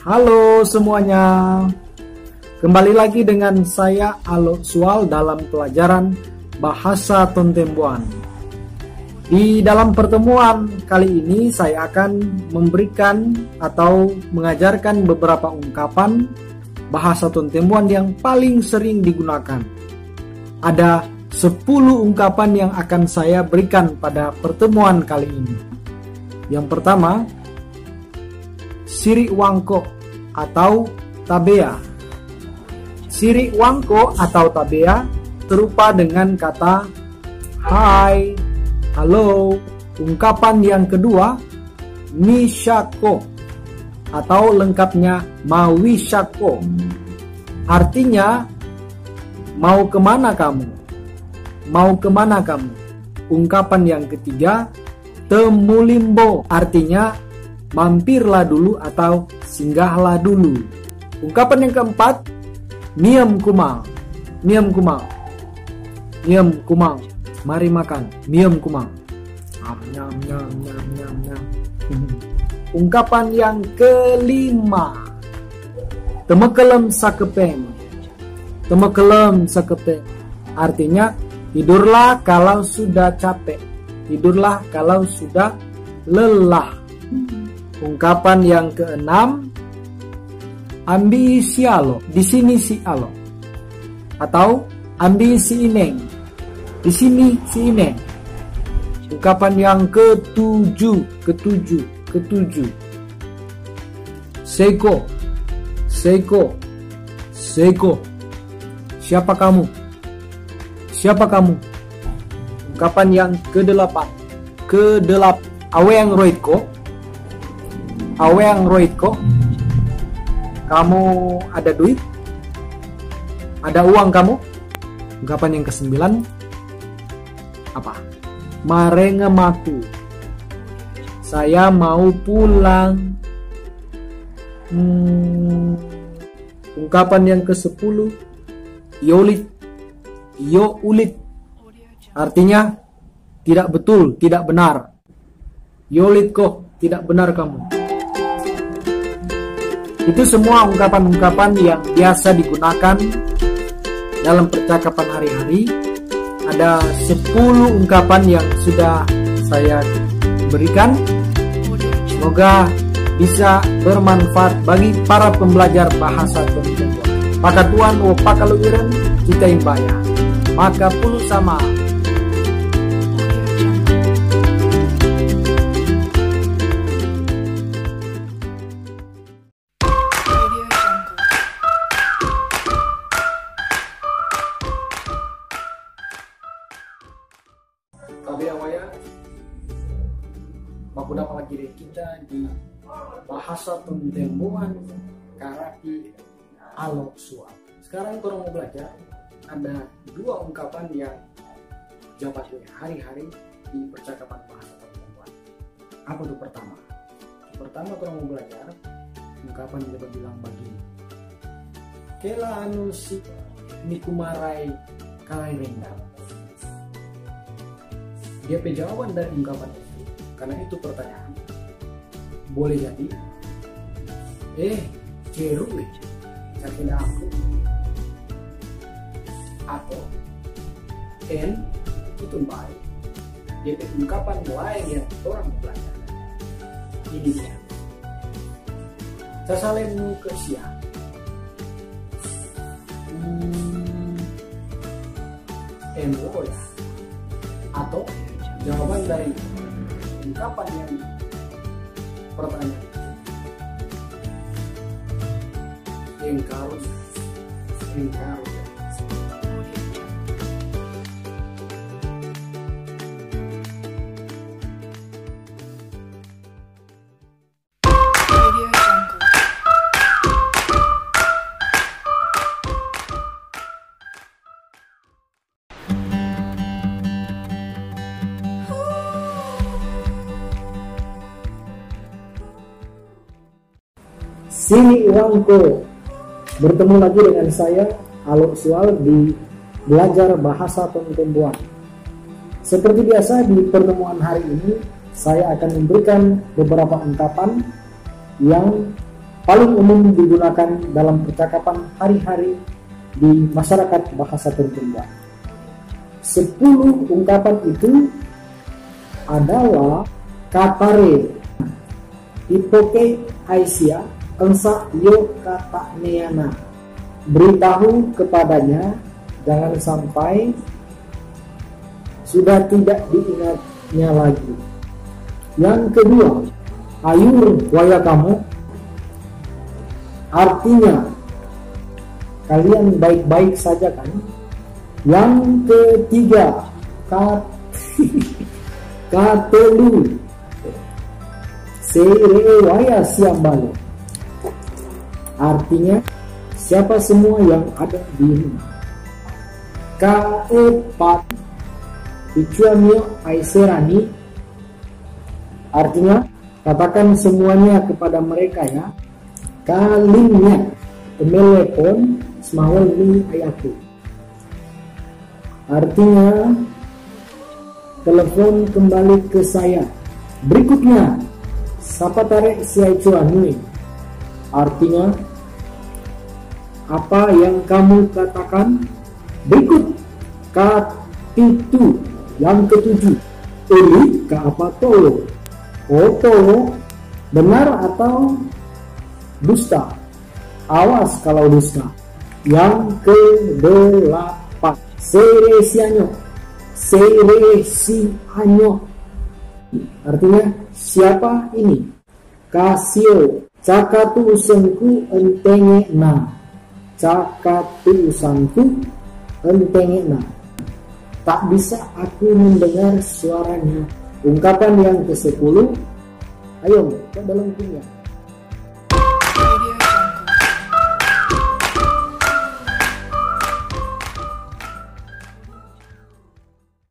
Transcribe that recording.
Halo semuanya. Kembali lagi dengan saya Alo Sual dalam pelajaran Bahasa Tontembuan. Di dalam pertemuan kali ini saya akan memberikan atau mengajarkan beberapa ungkapan bahasa Tontembuan yang paling sering digunakan. Ada 10 ungkapan yang akan saya berikan pada pertemuan kali ini. Yang pertama, Siri Wangko atau Tabea. Siri Wangko atau Tabea serupa dengan kata Hai, Halo. Ungkapan yang kedua, Mishako atau lengkapnya Mawishako. Artinya, mau ke mana kamu? Mau ke mana kamu? Ungkapan yang ketiga, Temulimbo artinya mampirlah dulu atau singgahlah dulu. Ungkapan yang keempat, Miam kumal. Miam kumal. Miam kumal. Mari makan. Miam kumal. Nyam nyam nyam nyam nyam nyam. Ungkapan yang kelima, Temekelem sakepeng. Temekelem sakepeng. Artinya tidurlah kalau sudah capek. Tidurlah kalau sudah lelah. Ungkapan yang keenam, ambisi alo, di sini si alo. Atau ambisi ineng, di sini si ineng. Ungkapan yang ketujuh, ketujuh, ketujuh. Seiko, Seiko, Seiko. Siapa kamu? Siapa kamu? Ungkapan yang kedelapan, kedelapan. Aweng roitko, Aweng roitko. Kamu ada duit? Ada uang kamu? Ungkapan yang kesembilan apa? Marengemaku. Saya mau pulang. Hmm, ungkapan yang ke-10 Yolit Yo ulit Artinya Tidak betul, tidak benar Yolit kok, tidak benar kamu Itu semua ungkapan-ungkapan yang biasa digunakan Dalam percakapan hari-hari Ada 10 ungkapan yang sudah saya berikan Semoga bisa bermanfaat bagi para pembelajar bahasa Tontembuan. Maka Tuhan wo pakaluiran kita imbaya. Maka puluh sama Tapi awalnya Baku dapat lagi kita di bahasa Tontembuan Karapi Alok Suap. Sekarang kalau mau belajar ada dua ungkapan yang jabat hari-hari di percakapan bahasa Tontembuan. Apa itu pertama? Pertama kalau mau belajar ungkapan dia bilang begini. Kela anu si nikumarai kalai rendah. Dia jawaban dari ungkapan itu. Karena itu pertanyaan. Boleh jadi eh ceru eh sakit aku. Atau n itu baik. Jadi ungkapan lain yang orang belajar. Ini dia. Sasalemu ke siang hmm, emo ya. Atau jawaban dari ungkapan yang pertanyaan. Engkarus engkarus Sini Wangko Bertemu lagi dengan saya Alok Sual di Belajar Bahasa Tontembuan Seperti biasa di pertemuan hari ini Saya akan memberikan beberapa ungkapan Yang paling umum digunakan dalam percakapan hari-hari di masyarakat bahasa tertinggal. Sepuluh ungkapan itu adalah katare, ipoke Aisyah, ensa yo kata neana. Beritahu kepadanya jangan sampai sudah tidak diingatnya lagi. Yang kedua, ayur waya kamu artinya kalian baik-baik saja kan yang ketiga kat katelu waya siambalo artinya siapa semua yang ada di rumah? Keempat Ichuamio Aiserani. Artinya katakan semuanya kepada mereka ya. Kalimnya telepon semawal ini ayahku. Artinya telepon kembali ke saya. Berikutnya sapa tarik siaicuanui artinya apa yang kamu katakan berikut katitu yang ketujuh ini ke apa tolo tolo benar atau dusta Awas kalau dusta. Yang ke-8. Seresianyo. Seresianyo. Artinya siapa ini? Kasio. Cakatu usengku entenge na. Cakatu usangku entenge na. Tak bisa aku mendengar suaranya. Ungkapan yang ke-10. Ayo, ke dalam dunia.